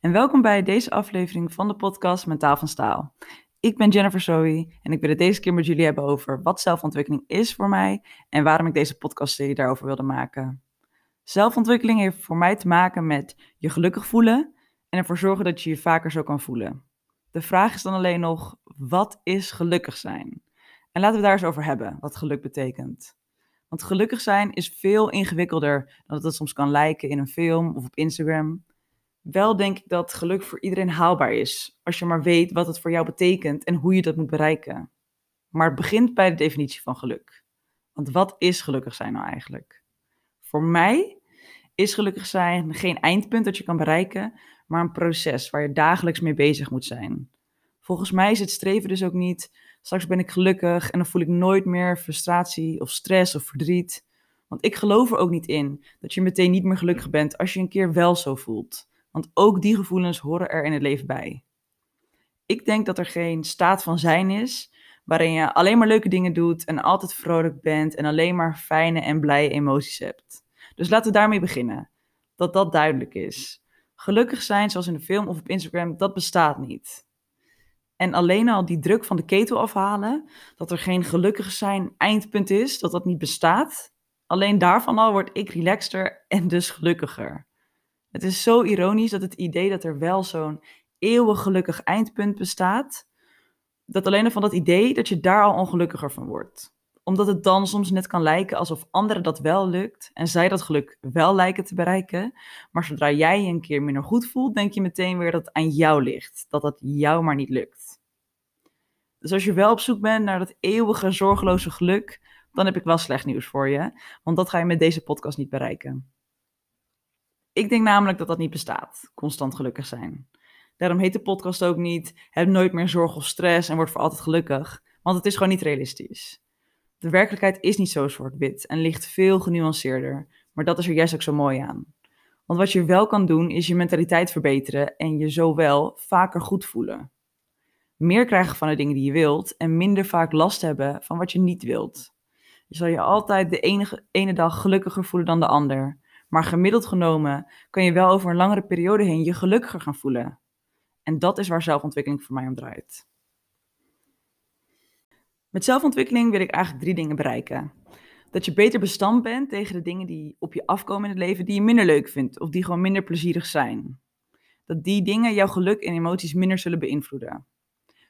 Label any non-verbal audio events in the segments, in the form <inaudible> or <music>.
en welkom bij deze aflevering van de podcast Mentaal van Staal. Ik ben Jennifer Zoe en ik wil het deze keer met jullie hebben over wat zelfontwikkeling is voor mij en waarom ik deze podcastserie daarover wilde maken. Zelfontwikkeling heeft voor mij te maken met je gelukkig voelen en ervoor zorgen dat je je vaker zo kan voelen. De vraag is dan alleen nog, wat is gelukkig zijn? En laten we daar eens over hebben, wat geluk betekent. Want gelukkig zijn is veel ingewikkelder dan dat het soms kan lijken in een film of op Instagram. Wel denk ik dat geluk voor iedereen haalbaar is, als je maar weet wat het voor jou betekent en hoe je dat moet bereiken. Maar het begint bij de definitie van geluk. Want wat is gelukkig zijn nou eigenlijk? Voor mij is gelukkig zijn geen eindpunt dat je kan bereiken, maar een proces waar je dagelijks mee bezig moet zijn. Volgens mij is het streven dus ook niet, straks ben ik gelukkig en dan voel ik nooit meer frustratie of stress of verdriet. Want ik geloof er ook niet in dat je meteen niet meer gelukkig bent als je een keer wel zo voelt. Want ook die gevoelens horen er in het leven bij. Ik denk dat er geen staat van zijn is waarin je alleen maar leuke dingen doet en altijd vrolijk bent en alleen maar fijne en blije emoties hebt. Dus laten we daarmee beginnen. Dat dat duidelijk is. Gelukkig zijn, zoals in de film of op Instagram, dat bestaat niet. En alleen al die druk van de ketel afhalen, dat er geen gelukkig zijn eindpunt is, dat dat niet bestaat. Alleen daarvan al word ik relaxter en dus gelukkiger. Het is zo ironisch dat het idee dat er wel zo'n eeuwig gelukkig eindpunt bestaat, dat alleen al van dat idee dat je daar al ongelukkiger van wordt. Omdat het dan soms net kan lijken alsof anderen dat wel lukt en zij dat geluk wel lijken te bereiken. Maar zodra jij je een keer minder goed voelt, denk je meteen weer dat het aan jou ligt, dat dat jou maar niet lukt. Dus als je wel op zoek bent naar dat eeuwige zorgeloze geluk, dan heb ik wel slecht nieuws voor je, want dat ga je met deze podcast niet bereiken. Ik denk namelijk dat dat niet bestaat, constant gelukkig zijn. Daarom heet de podcast ook niet Heb nooit meer zorg of stress en word voor altijd gelukkig, want het is gewoon niet realistisch. De werkelijkheid is niet zo zwart-wit en ligt veel genuanceerder, maar dat is er juist ook zo mooi aan. Want wat je wel kan doen is je mentaliteit verbeteren en je zowel vaker goed voelen. Meer krijgen van de dingen die je wilt en minder vaak last hebben van wat je niet wilt. Je zal je altijd de ene dag gelukkiger voelen dan de ander. Maar gemiddeld genomen kan je wel over een langere periode heen je gelukkiger gaan voelen. En dat is waar zelfontwikkeling voor mij om draait. Met zelfontwikkeling wil ik eigenlijk drie dingen bereiken. Dat je beter bestand bent tegen de dingen die op je afkomen in het leven die je minder leuk vindt of die gewoon minder plezierig zijn. Dat die dingen jouw geluk en emoties minder zullen beïnvloeden.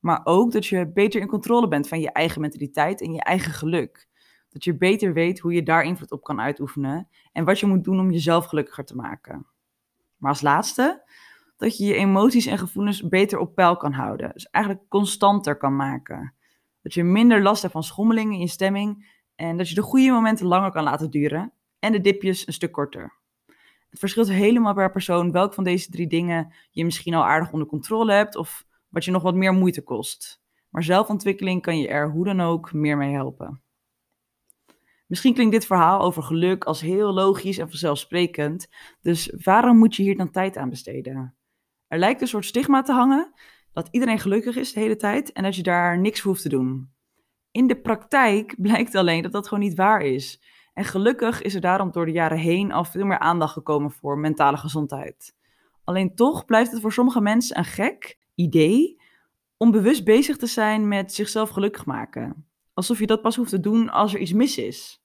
Maar ook dat je beter in controle bent van je eigen mentaliteit en je eigen geluk. Dat je beter weet hoe je daar invloed op kan uitoefenen en wat je moet doen om jezelf gelukkiger te maken. Maar als laatste, dat je je emoties en gevoelens beter op peil kan houden. Dus eigenlijk constanter kan maken. Dat je minder last hebt van schommelingen in je stemming en dat je de goede momenten langer kan laten duren en de dipjes een stuk korter. Het verschilt helemaal per persoon welk van deze drie dingen je misschien al aardig onder controle hebt of wat je nog wat meer moeite kost. Maar zelfontwikkeling kan je er hoe dan ook meer mee helpen. Misschien klinkt dit verhaal over geluk als heel logisch en vanzelfsprekend, dus waarom moet je hier dan tijd aan besteden? Er lijkt een soort stigma te hangen dat iedereen gelukkig is de hele tijd en dat je daar niks voor hoeft te doen. In de praktijk <laughs> blijkt alleen dat dat gewoon niet waar is. En gelukkig is er daarom door de jaren heen al veel meer aandacht gekomen voor mentale gezondheid. Alleen toch blijft het voor sommige mensen een gek idee om bewust bezig te zijn met zichzelf gelukkig maken. Alsof je dat pas hoeft te doen als er iets mis is.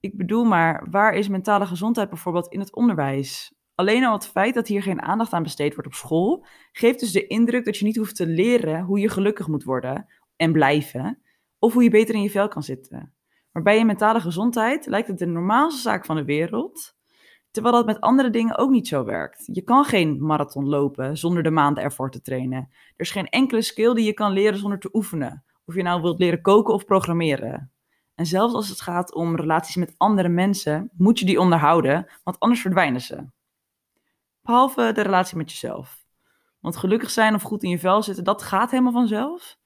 Ik bedoel maar, waar is mentale gezondheid bijvoorbeeld in het onderwijs? Alleen al het feit dat hier geen aandacht aan besteed wordt op school, geeft dus de indruk dat je niet hoeft te leren hoe je gelukkig moet worden en blijven, of hoe je beter in je vel kan zitten. Maar bij je mentale gezondheid lijkt het de normaalste zaak van de wereld, terwijl dat met andere dingen ook niet zo werkt. Je kan geen marathon lopen zonder de maanden ervoor te trainen. Er is geen enkele skill die je kan leren zonder te oefenen. Of je nou wilt leren koken of programmeren. En zelfs als het gaat om relaties met andere mensen, moet je die onderhouden, want anders verdwijnen ze. Behalve de relatie met jezelf. Want gelukkig zijn of goed in je vel zitten, dat gaat helemaal vanzelf.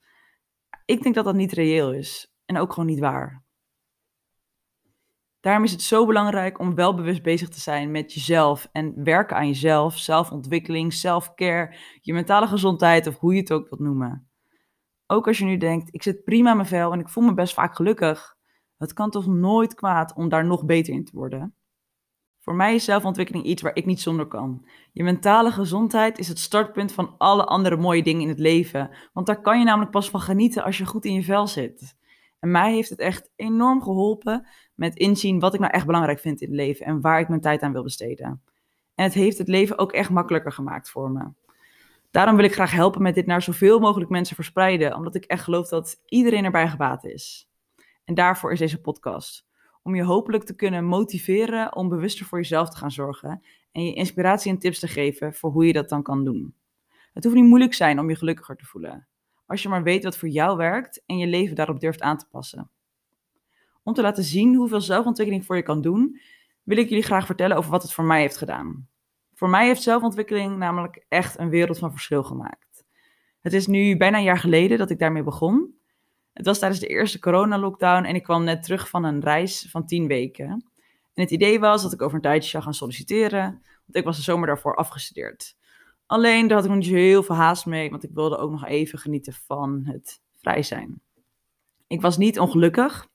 Ik denk dat dat niet reëel is en ook gewoon niet waar. Daarom is het zo belangrijk om wel bewust bezig te zijn met jezelf en werken aan jezelf, zelfontwikkeling, self-care, je mentale gezondheid of hoe je het ook wilt noemen. Ook als je nu denkt, ik zit prima in mijn vel en ik voel me best vaak gelukkig. Het kan toch nooit kwaad om daar nog beter in te worden? Voor mij is zelfontwikkeling iets waar ik niet zonder kan. Je mentale gezondheid is het startpunt van alle andere mooie dingen in het leven. Want daar kan je namelijk pas van genieten als je goed in je vel zit. En mij heeft het echt enorm geholpen met inzien wat ik nou echt belangrijk vind in het leven en waar ik mijn tijd aan wil besteden. En het heeft het leven ook echt makkelijker gemaakt voor me. Daarom wil ik graag helpen met dit naar zoveel mogelijk mensen verspreiden, omdat ik echt geloof dat iedereen erbij gebaat is. En daarvoor is deze podcast. Om je hopelijk te kunnen motiveren om bewuster voor jezelf te gaan zorgen en je inspiratie en tips te geven voor hoe je dat dan kan doen. Het hoeft niet moeilijk zijn om je gelukkiger te voelen, als je maar weet wat voor jou werkt en je leven daarop durft aan te passen. Om te laten zien hoeveel zelfontwikkeling voor je kan doen, wil ik jullie graag vertellen over wat het voor mij heeft gedaan. Voor mij heeft zelfontwikkeling namelijk echt een wereld van verschil gemaakt. Het is nu bijna een jaar geleden dat ik daarmee begon. Het was tijdens de eerste coronalockdown en ik kwam net terug van een reis van tien weken. En het idee was dat ik over een tijdje zou gaan solliciteren, want ik was de zomer daarvoor afgestudeerd. Alleen daar had ik nog niet heel veel haast mee, want ik wilde ook nog even genieten van het vrij zijn. Ik was niet ongelukkig.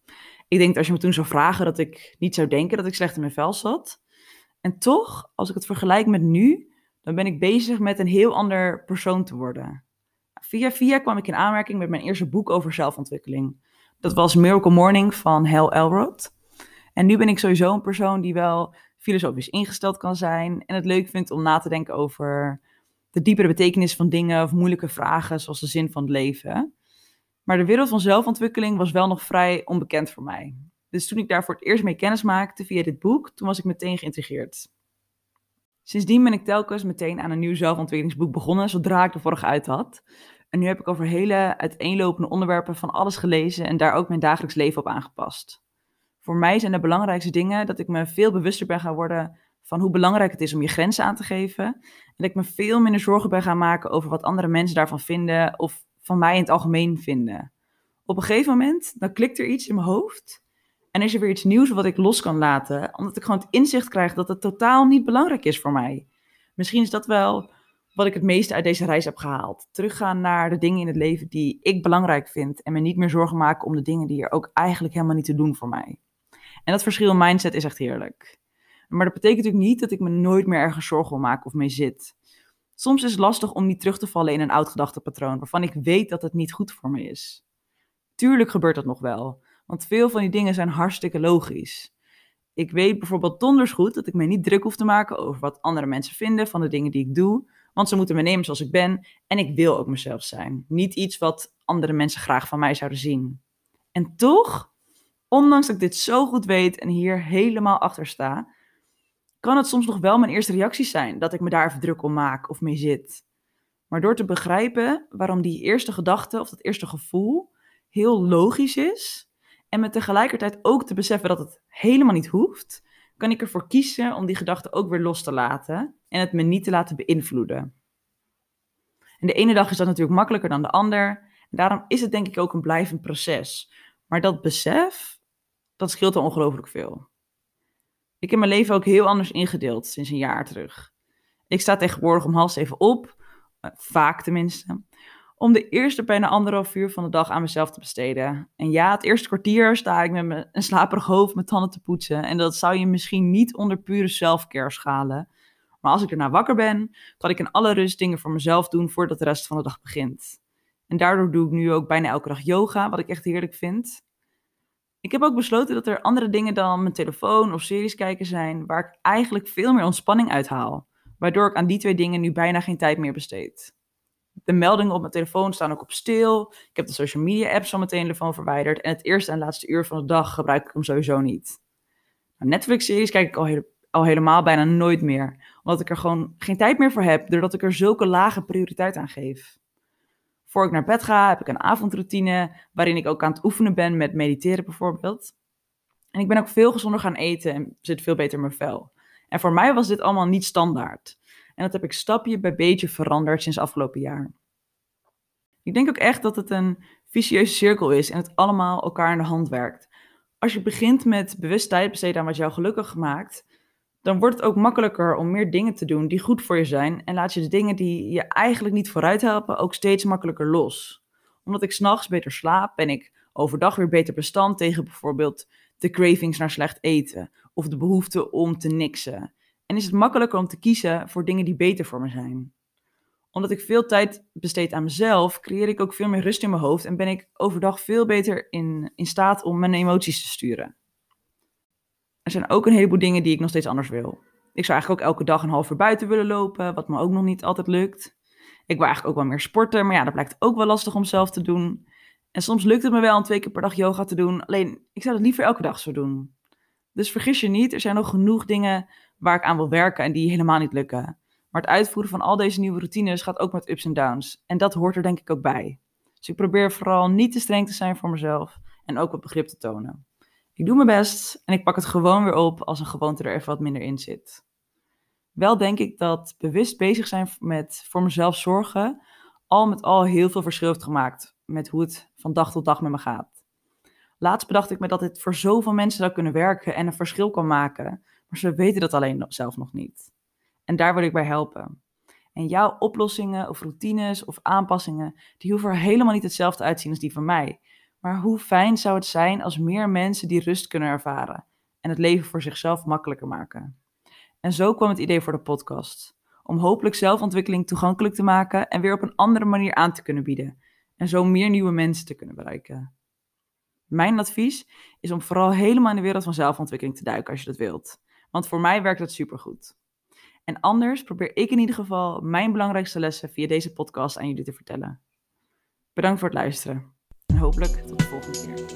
Ik denk dat als je me toen zou vragen, dat ik niet zou denken dat ik slecht in mijn vel zat. En toch, als ik het vergelijk met nu, dan ben ik bezig met een heel ander persoon te worden. Via via kwam ik in aanmerking met mijn eerste boek over zelfontwikkeling. Dat was Miracle Morning van Hal Elrod. En nu ben ik sowieso een persoon die wel filosofisch ingesteld kan zijn en het leuk vindt om na te denken over de diepere betekenis van dingen of moeilijke vragen, zoals de zin van het leven. Maar de wereld van zelfontwikkeling was wel nog vrij onbekend voor mij. Dus toen ik daar voor het eerst mee kennis maakte via dit boek, toen was ik meteen geïntrigeerd. Sindsdien ben ik telkens meteen aan een nieuw zelfontwikkelingsboek begonnen, zodra ik de vorige uit had. En nu heb ik over hele uiteenlopende onderwerpen van alles gelezen en daar ook mijn dagelijks leven op aangepast. Voor mij zijn de belangrijkste dingen dat ik me veel bewuster ben gaan worden van hoe belangrijk het is om je grenzen aan te geven. En dat ik me veel minder zorgen ben gaan maken over wat andere mensen daarvan vinden of van mij in het algemeen vinden. Op een gegeven moment, dan klikt er iets in mijn hoofd en is er weer iets nieuws wat ik los kan laten, omdat ik gewoon het inzicht krijg dat het totaal niet belangrijk is voor mij. Misschien is dat wel wat ik het meeste uit deze reis heb gehaald. Teruggaan naar de dingen in het leven die ik belangrijk vind en me niet meer zorgen maken om de dingen die er ook eigenlijk helemaal niet te doen voor mij. En dat verschil in mindset is echt heerlijk. Maar dat betekent natuurlijk niet dat ik me nooit meer ergens zorgen wil maken of mee zit. Soms is het lastig om niet terug te vallen in een oud gedachtepatroon waarvan ik weet dat het niet goed voor me is. Tuurlijk gebeurt dat nog wel, want veel van die dingen zijn hartstikke logisch. Ik weet bijvoorbeeld donders goed dat ik me niet druk hoef te maken over wat andere mensen vinden van de dingen die ik doe, want ze moeten me nemen zoals ik ben en ik wil ook mezelf zijn. Niet iets wat andere mensen graag van mij zouden zien. En toch, ondanks dat ik dit zo goed weet en hier helemaal achter sta, kan het soms nog wel mijn eerste reactie zijn dat ik me daar even druk om maak of mee zit. Maar door te begrijpen waarom die eerste gedachte of dat eerste gevoel heel logisch is en me tegelijkertijd ook te beseffen dat het helemaal niet hoeft, kan ik ervoor kiezen om die gedachte ook weer los te laten en het me niet te laten beïnvloeden. En de ene dag is dat natuurlijk makkelijker dan de ander. En daarom is het denk ik ook een blijvend proces. Maar dat besef, dat scheelt al ongelooflijk veel. Ik heb mijn leven ook heel anders ingedeeld sinds een jaar terug. Ik sta tegenwoordig om half zeven op, eh, vaak tenminste, om de eerste bijna anderhalf uur van de dag aan mezelf te besteden. En ja, het eerste kwartier sta ik met een slaperig hoofd mijn tanden te poetsen. En dat zou je misschien niet onder pure selfcare schalen. Maar als ik erna wakker ben, kan ik in alle rust dingen voor mezelf doen voordat de rest van de dag begint. En daardoor doe ik nu ook bijna elke dag yoga, wat ik echt heerlijk vind. Ik heb ook besloten dat er andere dingen dan mijn telefoon of series kijken zijn, waar ik eigenlijk veel meer ontspanning uit haal. Waardoor ik aan die twee dingen nu bijna geen tijd meer besteed. De meldingen op mijn telefoon staan ook op stil. Ik heb de social media apps van mijn telefoon verwijderd. En het eerste en laatste uur van de dag gebruik ik hem sowieso niet. Nou, Netflix-series kijk ik al, al helemaal bijna nooit meer. Omdat ik er gewoon geen tijd meer voor heb, doordat ik er zulke lage prioriteit aan geef. Voor ik naar bed ga, heb ik een avondroutine waarin ik ook aan het oefenen ben met mediteren bijvoorbeeld. En ik ben ook veel gezonder gaan eten en zit veel beter in mijn vel. En voor mij was dit allemaal niet standaard. En dat heb ik stapje bij beetje veranderd sinds afgelopen jaar. Ik denk ook echt dat het een vicieuze cirkel is en het allemaal elkaar in de hand werkt. Als je begint met bewust tijd besteden aan wat jou gelukkig maakt, dan wordt het ook makkelijker om meer dingen te doen die goed voor je zijn. En laat je de dingen die je eigenlijk niet vooruit helpen ook steeds makkelijker los. Omdat ik s'nachts beter slaap, ben ik overdag weer beter bestand tegen bijvoorbeeld de cravings naar slecht eten. of de behoefte om te niksen. En is het makkelijker om te kiezen voor dingen die beter voor me zijn. Omdat ik veel tijd besteed aan mezelf, creëer ik ook veel meer rust in mijn hoofd en ben ik overdag veel beter in, in staat om mijn emoties te sturen. Er zijn ook een heleboel dingen die ik nog steeds anders wil. Ik zou eigenlijk ook elke dag een half uur buiten willen lopen, wat me ook nog niet altijd lukt. Ik wil eigenlijk ook wel meer sporten, maar ja, dat blijkt ook wel lastig om zelf te doen. En soms lukt het me wel om twee keer per dag yoga te doen, alleen ik zou het liever elke dag zo doen. Dus vergis je niet, er zijn nog genoeg dingen waar ik aan wil werken en die helemaal niet lukken. Maar het uitvoeren van al deze nieuwe routines gaat ook met ups en downs. En dat hoort er denk ik ook bij. Dus ik probeer vooral niet te streng te zijn voor mezelf en ook wat begrip te tonen. Ik doe mijn best en ik pak het gewoon weer op als een gewoonte er even wat minder in zit. Wel denk ik dat bewust bezig zijn met voor mezelf zorgen al met al heel veel verschil heeft gemaakt met hoe het van dag tot dag met me gaat. Laatst bedacht ik me dat dit voor zoveel mensen zou kunnen werken en een verschil kan maken, maar ze weten dat alleen zelf nog niet. En daar wil ik bij helpen. En jouw oplossingen of routines of aanpassingen, die hoeven er helemaal niet hetzelfde uitzien als die van mij. Maar hoe fijn zou het zijn als meer mensen die rust kunnen ervaren en het leven voor zichzelf makkelijker maken. En zo kwam het idee voor de podcast. Om hopelijk zelfontwikkeling toegankelijk te maken en weer op een andere manier aan te kunnen bieden. En zo meer nieuwe mensen te kunnen bereiken. Mijn advies is om vooral helemaal in de wereld van zelfontwikkeling te duiken als je dat wilt. Want voor mij werkt dat supergoed. En anders probeer ik in ieder geval mijn belangrijkste lessen via deze podcast aan jullie te vertellen. Bedankt voor het luisteren. En hopelijk tot de volgende keer.